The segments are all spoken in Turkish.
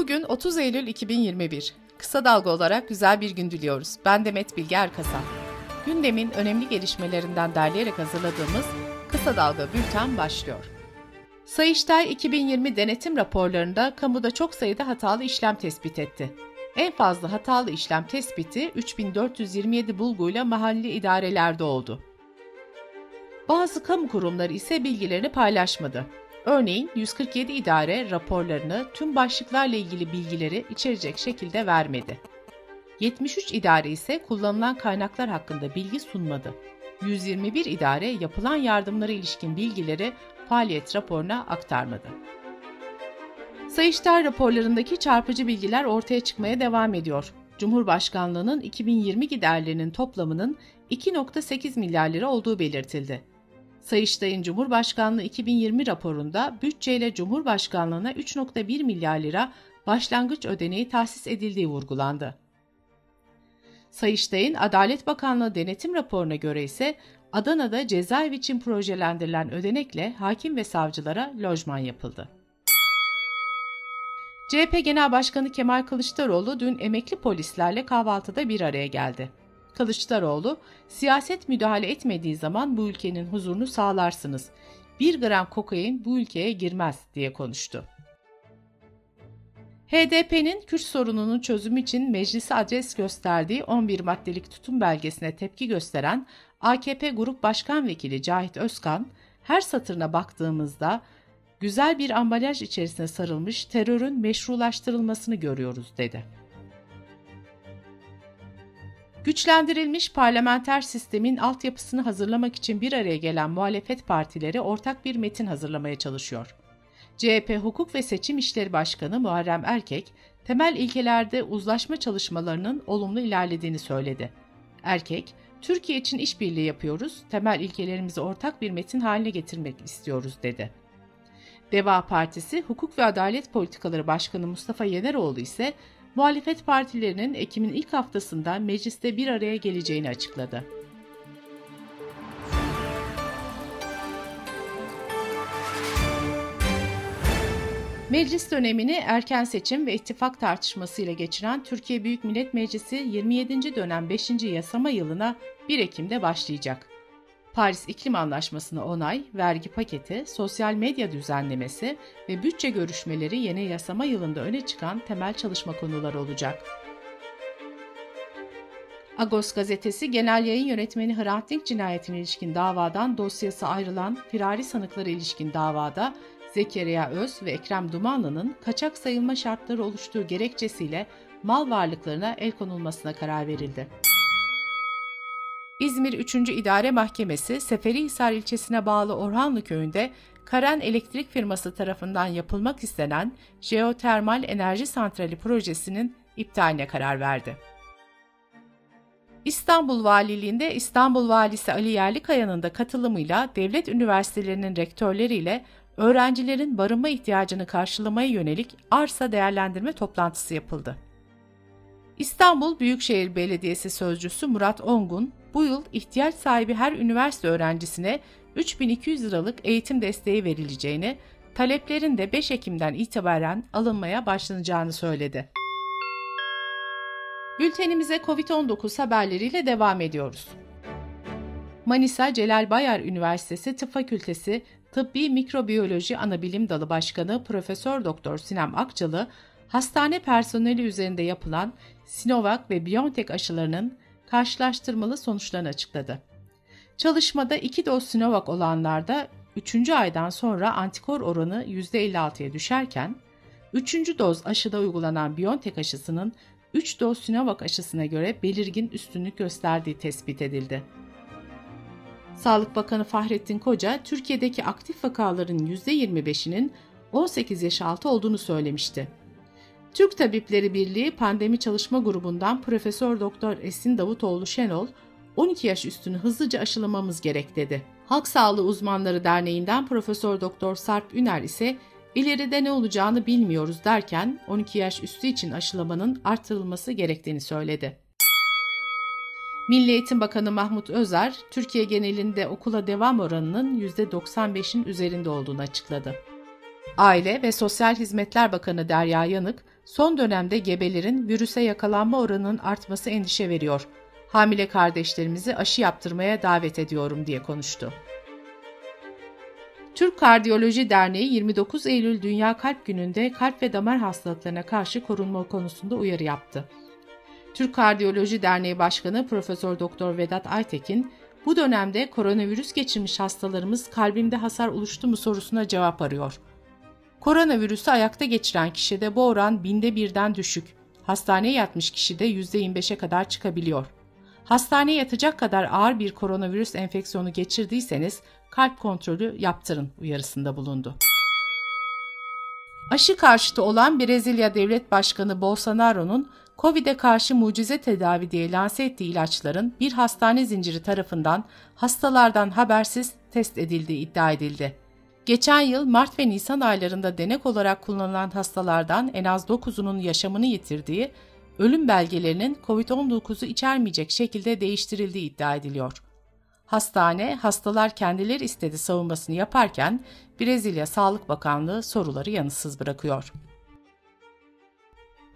Bugün 30 Eylül 2021. Kısa dalga olarak güzel bir gün diliyoruz. Ben Demet Bilge Erkasap. Gündemin önemli gelişmelerinden derleyerek hazırladığımız Kısa Dalga Bülten başlıyor. Sayıştay 2020 denetim raporlarında kamuda çok sayıda hatalı işlem tespit etti. En fazla hatalı işlem tespiti 3427 bulguyla mahalli idarelerde oldu. Bazı kamu kurumları ise bilgilerini paylaşmadı. Örneğin 147 idare raporlarını tüm başlıklarla ilgili bilgileri içerecek şekilde vermedi. 73 idare ise kullanılan kaynaklar hakkında bilgi sunmadı. 121 idare yapılan yardımlara ilişkin bilgileri faaliyet raporuna aktarmadı. Sayıştay raporlarındaki çarpıcı bilgiler ortaya çıkmaya devam ediyor. Cumhurbaşkanlığının 2020 giderlerinin toplamının 2.8 milyar lira olduğu belirtildi. Sayıştay'ın Cumhurbaşkanlığı 2020 raporunda bütçeyle Cumhurbaşkanlığına 3.1 milyar lira başlangıç ödeneği tahsis edildiği vurgulandı. Sayıştay'ın Adalet Bakanlığı denetim raporuna göre ise Adana'da cezaevi için projelendirilen ödenekle hakim ve savcılara lojman yapıldı. CHP Genel Başkanı Kemal Kılıçdaroğlu dün emekli polislerle kahvaltıda bir araya geldi. Kılıçdaroğlu, siyaset müdahale etmediği zaman bu ülkenin huzurunu sağlarsınız. Bir gram kokain bu ülkeye girmez diye konuştu. HDP'nin Kürt sorununun çözümü için meclisi adres gösterdiği 11 maddelik tutum belgesine tepki gösteren AKP Grup Başkan Vekili Cahit Özkan, her satırına baktığımızda güzel bir ambalaj içerisine sarılmış terörün meşrulaştırılmasını görüyoruz dedi. Güçlendirilmiş parlamenter sistemin altyapısını hazırlamak için bir araya gelen muhalefet partileri ortak bir metin hazırlamaya çalışıyor. CHP Hukuk ve Seçim İşleri Başkanı Muharrem Erkek, temel ilkelerde uzlaşma çalışmalarının olumlu ilerlediğini söyledi. Erkek, Türkiye için işbirliği yapıyoruz, temel ilkelerimizi ortak bir metin haline getirmek istiyoruz dedi. Deva Partisi Hukuk ve Adalet Politikaları Başkanı Mustafa Yeneroğlu ise muhalefet partilerinin Ekim'in ilk haftasında mecliste bir araya geleceğini açıkladı. Meclis dönemini erken seçim ve ittifak tartışmasıyla geçiren Türkiye Büyük Millet Meclisi 27. dönem 5. yasama yılına 1 Ekim'de başlayacak. Paris İklim Anlaşması'na onay, vergi paketi, sosyal medya düzenlemesi ve bütçe görüşmeleri yeni yasama yılında öne çıkan temel çalışma konuları olacak. Agos gazetesi genel yayın yönetmeni Hrant Dink cinayetine ilişkin davadan dosyası ayrılan firari sanıklara ilişkin davada Zekeriya Öz ve Ekrem Dumanlı'nın kaçak sayılma şartları oluştuğu gerekçesiyle mal varlıklarına el konulmasına karar verildi. İzmir 3. İdare Mahkemesi Seferihisar ilçesine bağlı Orhanlı köyünde Karen Elektrik firması tarafından yapılmak istenen jeotermal enerji santrali projesinin iptaline karar verdi. İstanbul Valiliğinde İstanbul Valisi Ali Yerlikaya'nın da katılımıyla devlet üniversitelerinin rektörleriyle öğrencilerin barınma ihtiyacını karşılamaya yönelik arsa değerlendirme toplantısı yapıldı. İstanbul Büyükşehir Belediyesi Sözcüsü Murat Ongun, bu yıl ihtiyaç sahibi her üniversite öğrencisine 3200 liralık eğitim desteği verileceğini, taleplerin de 5 Ekim'den itibaren alınmaya başlanacağını söyledi. Bültenimize COVID-19 haberleriyle devam ediyoruz. Manisa Celal Bayar Üniversitesi Tıp Fakültesi Tıbbi Mikrobiyoloji Anabilim Dalı Başkanı Profesör Doktor Sinem Akçalı, hastane personeli üzerinde yapılan Sinovac ve BioNTech aşılarının karşılaştırmalı sonuçlarını açıkladı. Çalışmada 2 doz Sinovac olanlarda 3. aydan sonra antikor oranı %56'ya düşerken, 3. doz aşıda uygulanan BioNTech aşısının 3 doz Sinovac aşısına göre belirgin üstünlük gösterdiği tespit edildi. Sağlık Bakanı Fahrettin Koca, Türkiye'deki aktif vakaların %25'inin 18 yaş altı olduğunu söylemişti. Türk Tabipleri Birliği Pandemi Çalışma Grubu'ndan Profesör Doktor Esin Davutoğlu Şenol, 12 yaş üstünü hızlıca aşılamamız gerek dedi. Halk Sağlığı Uzmanları Derneği'nden Profesör Doktor Sarp Üner ise ileride ne olacağını bilmiyoruz derken 12 yaş üstü için aşılamanın artırılması gerektiğini söyledi. Milli Eğitim Bakanı Mahmut Özer, Türkiye genelinde okula devam oranının %95'in üzerinde olduğunu açıkladı. Aile ve Sosyal Hizmetler Bakanı Derya Yanık, Son dönemde gebelerin virüse yakalanma oranının artması endişe veriyor. Hamile kardeşlerimizi aşı yaptırmaya davet ediyorum diye konuştu. Türk Kardiyoloji Derneği 29 Eylül Dünya Kalp Günü'nde kalp ve damar hastalıklarına karşı korunma konusunda uyarı yaptı. Türk Kardiyoloji Derneği Başkanı Profesör Doktor Vedat Aytekin, bu dönemde koronavirüs geçirmiş hastalarımız kalbimde hasar oluştu mu sorusuna cevap arıyor. Koronavirüsü ayakta geçiren kişide bu oran binde birden düşük. Hastaneye yatmış kişide %25'e kadar çıkabiliyor. Hastaneye yatacak kadar ağır bir koronavirüs enfeksiyonu geçirdiyseniz kalp kontrolü yaptırın uyarısında bulundu. Aşı karşıtı olan Brezilya Devlet Başkanı Bolsonaro'nun COVID'e karşı mucize tedavi diye lanse ettiği ilaçların bir hastane zinciri tarafından hastalardan habersiz test edildiği iddia edildi. Geçen yıl Mart ve Nisan aylarında denek olarak kullanılan hastalardan en az 9'unun yaşamını yitirdiği, ölüm belgelerinin COVID-19'u içermeyecek şekilde değiştirildiği iddia ediliyor. Hastane, hastalar kendileri istedi savunmasını yaparken Brezilya Sağlık Bakanlığı soruları yanıtsız bırakıyor.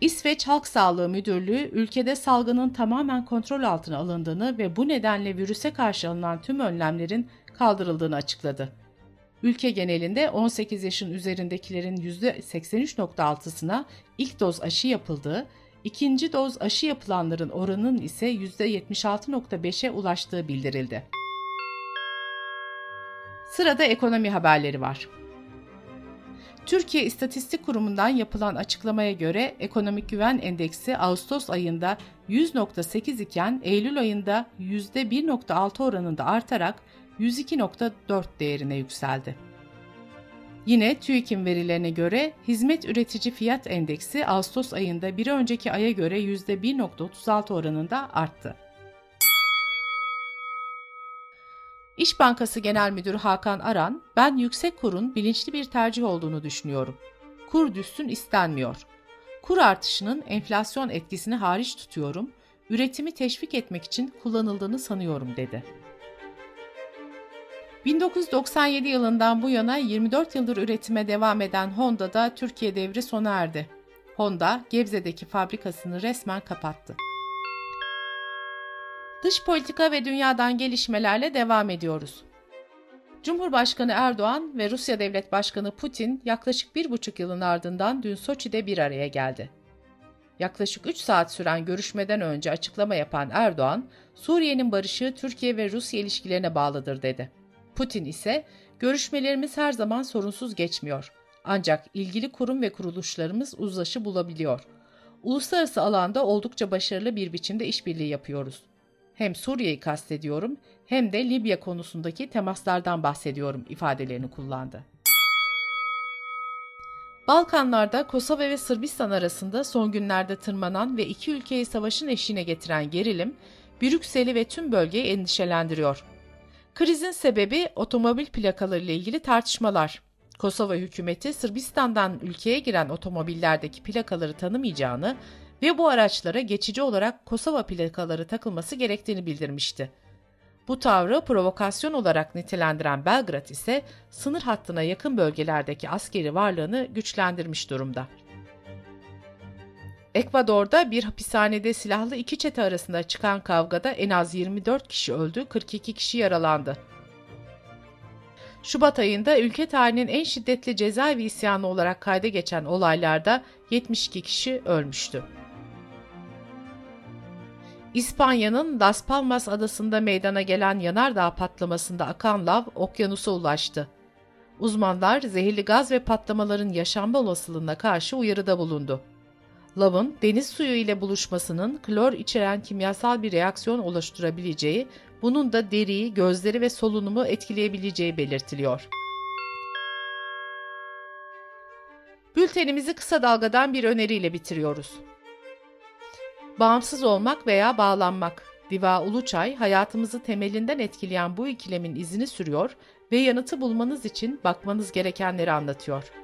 İsveç Halk Sağlığı Müdürlüğü ülkede salgının tamamen kontrol altına alındığını ve bu nedenle virüse karşı alınan tüm önlemlerin kaldırıldığını açıkladı. Ülke genelinde 18 yaşın üzerindekilerin %83.6'sına ilk doz aşı yapıldığı, ikinci doz aşı yapılanların oranının ise %76.5'e ulaştığı bildirildi. Sırada ekonomi haberleri var. Türkiye İstatistik Kurumu'ndan yapılan açıklamaya göre ekonomik güven endeksi Ağustos ayında 100.8 iken Eylül ayında %1.6 oranında artarak 102.4 değerine yükseldi. Yine TÜİK'in verilerine göre hizmet üretici fiyat endeksi Ağustos ayında bir önceki aya göre %1.36 oranında arttı. İş Bankası Genel Müdürü Hakan Aran, ben yüksek kurun bilinçli bir tercih olduğunu düşünüyorum. Kur düşsün istenmiyor. Kur artışının enflasyon etkisini hariç tutuyorum, üretimi teşvik etmek için kullanıldığını sanıyorum dedi. 1997 yılından bu yana 24 yıldır üretime devam eden Honda'da Türkiye devri sona erdi. Honda, Gebze'deki fabrikasını resmen kapattı. Dış politika ve dünyadan gelişmelerle devam ediyoruz. Cumhurbaşkanı Erdoğan ve Rusya Devlet Başkanı Putin yaklaşık bir buçuk yılın ardından dün Soçi'de bir araya geldi. Yaklaşık 3 saat süren görüşmeden önce açıklama yapan Erdoğan, Suriye'nin barışı Türkiye ve Rusya ilişkilerine bağlıdır dedi. Putin ise, görüşmelerimiz her zaman sorunsuz geçmiyor. Ancak ilgili kurum ve kuruluşlarımız uzlaşı bulabiliyor. Uluslararası alanda oldukça başarılı bir biçimde işbirliği yapıyoruz. Hem Suriye'yi kastediyorum hem de Libya konusundaki temaslardan bahsediyorum ifadelerini kullandı. Balkanlarda Kosova ve Sırbistan arasında son günlerde tırmanan ve iki ülkeyi savaşın eşiğine getiren gerilim, Brüksel'i ve tüm bölgeyi endişelendiriyor. Krizin sebebi otomobil plakaları ile ilgili tartışmalar. Kosova hükümeti Sırbistan'dan ülkeye giren otomobillerdeki plakaları tanımayacağını ve bu araçlara geçici olarak Kosova plakaları takılması gerektiğini bildirmişti. Bu tavrı provokasyon olarak nitelendiren Belgrad ise sınır hattına yakın bölgelerdeki askeri varlığını güçlendirmiş durumda. Ekvador'da bir hapishanede silahlı iki çete arasında çıkan kavgada en az 24 kişi öldü, 42 kişi yaralandı. Şubat ayında ülke tarihinin en şiddetli cezaevi isyanı olarak kayda geçen olaylarda 72 kişi ölmüştü. İspanya'nın Las Palmas adasında meydana gelen yanardağ patlamasında akan lav okyanusa ulaştı. Uzmanlar zehirli gaz ve patlamaların yaşanma olasılığına karşı uyarıda bulundu. Lavın deniz suyu ile buluşmasının klor içeren kimyasal bir reaksiyon oluşturabileceği, bunun da deriyi, gözleri ve solunumu etkileyebileceği belirtiliyor. Bültenimizi kısa dalgadan bir öneriyle bitiriyoruz. Bağımsız olmak veya bağlanmak. Diva Uluçay hayatımızı temelinden etkileyen bu ikilemin izini sürüyor ve yanıtı bulmanız için bakmanız gerekenleri anlatıyor.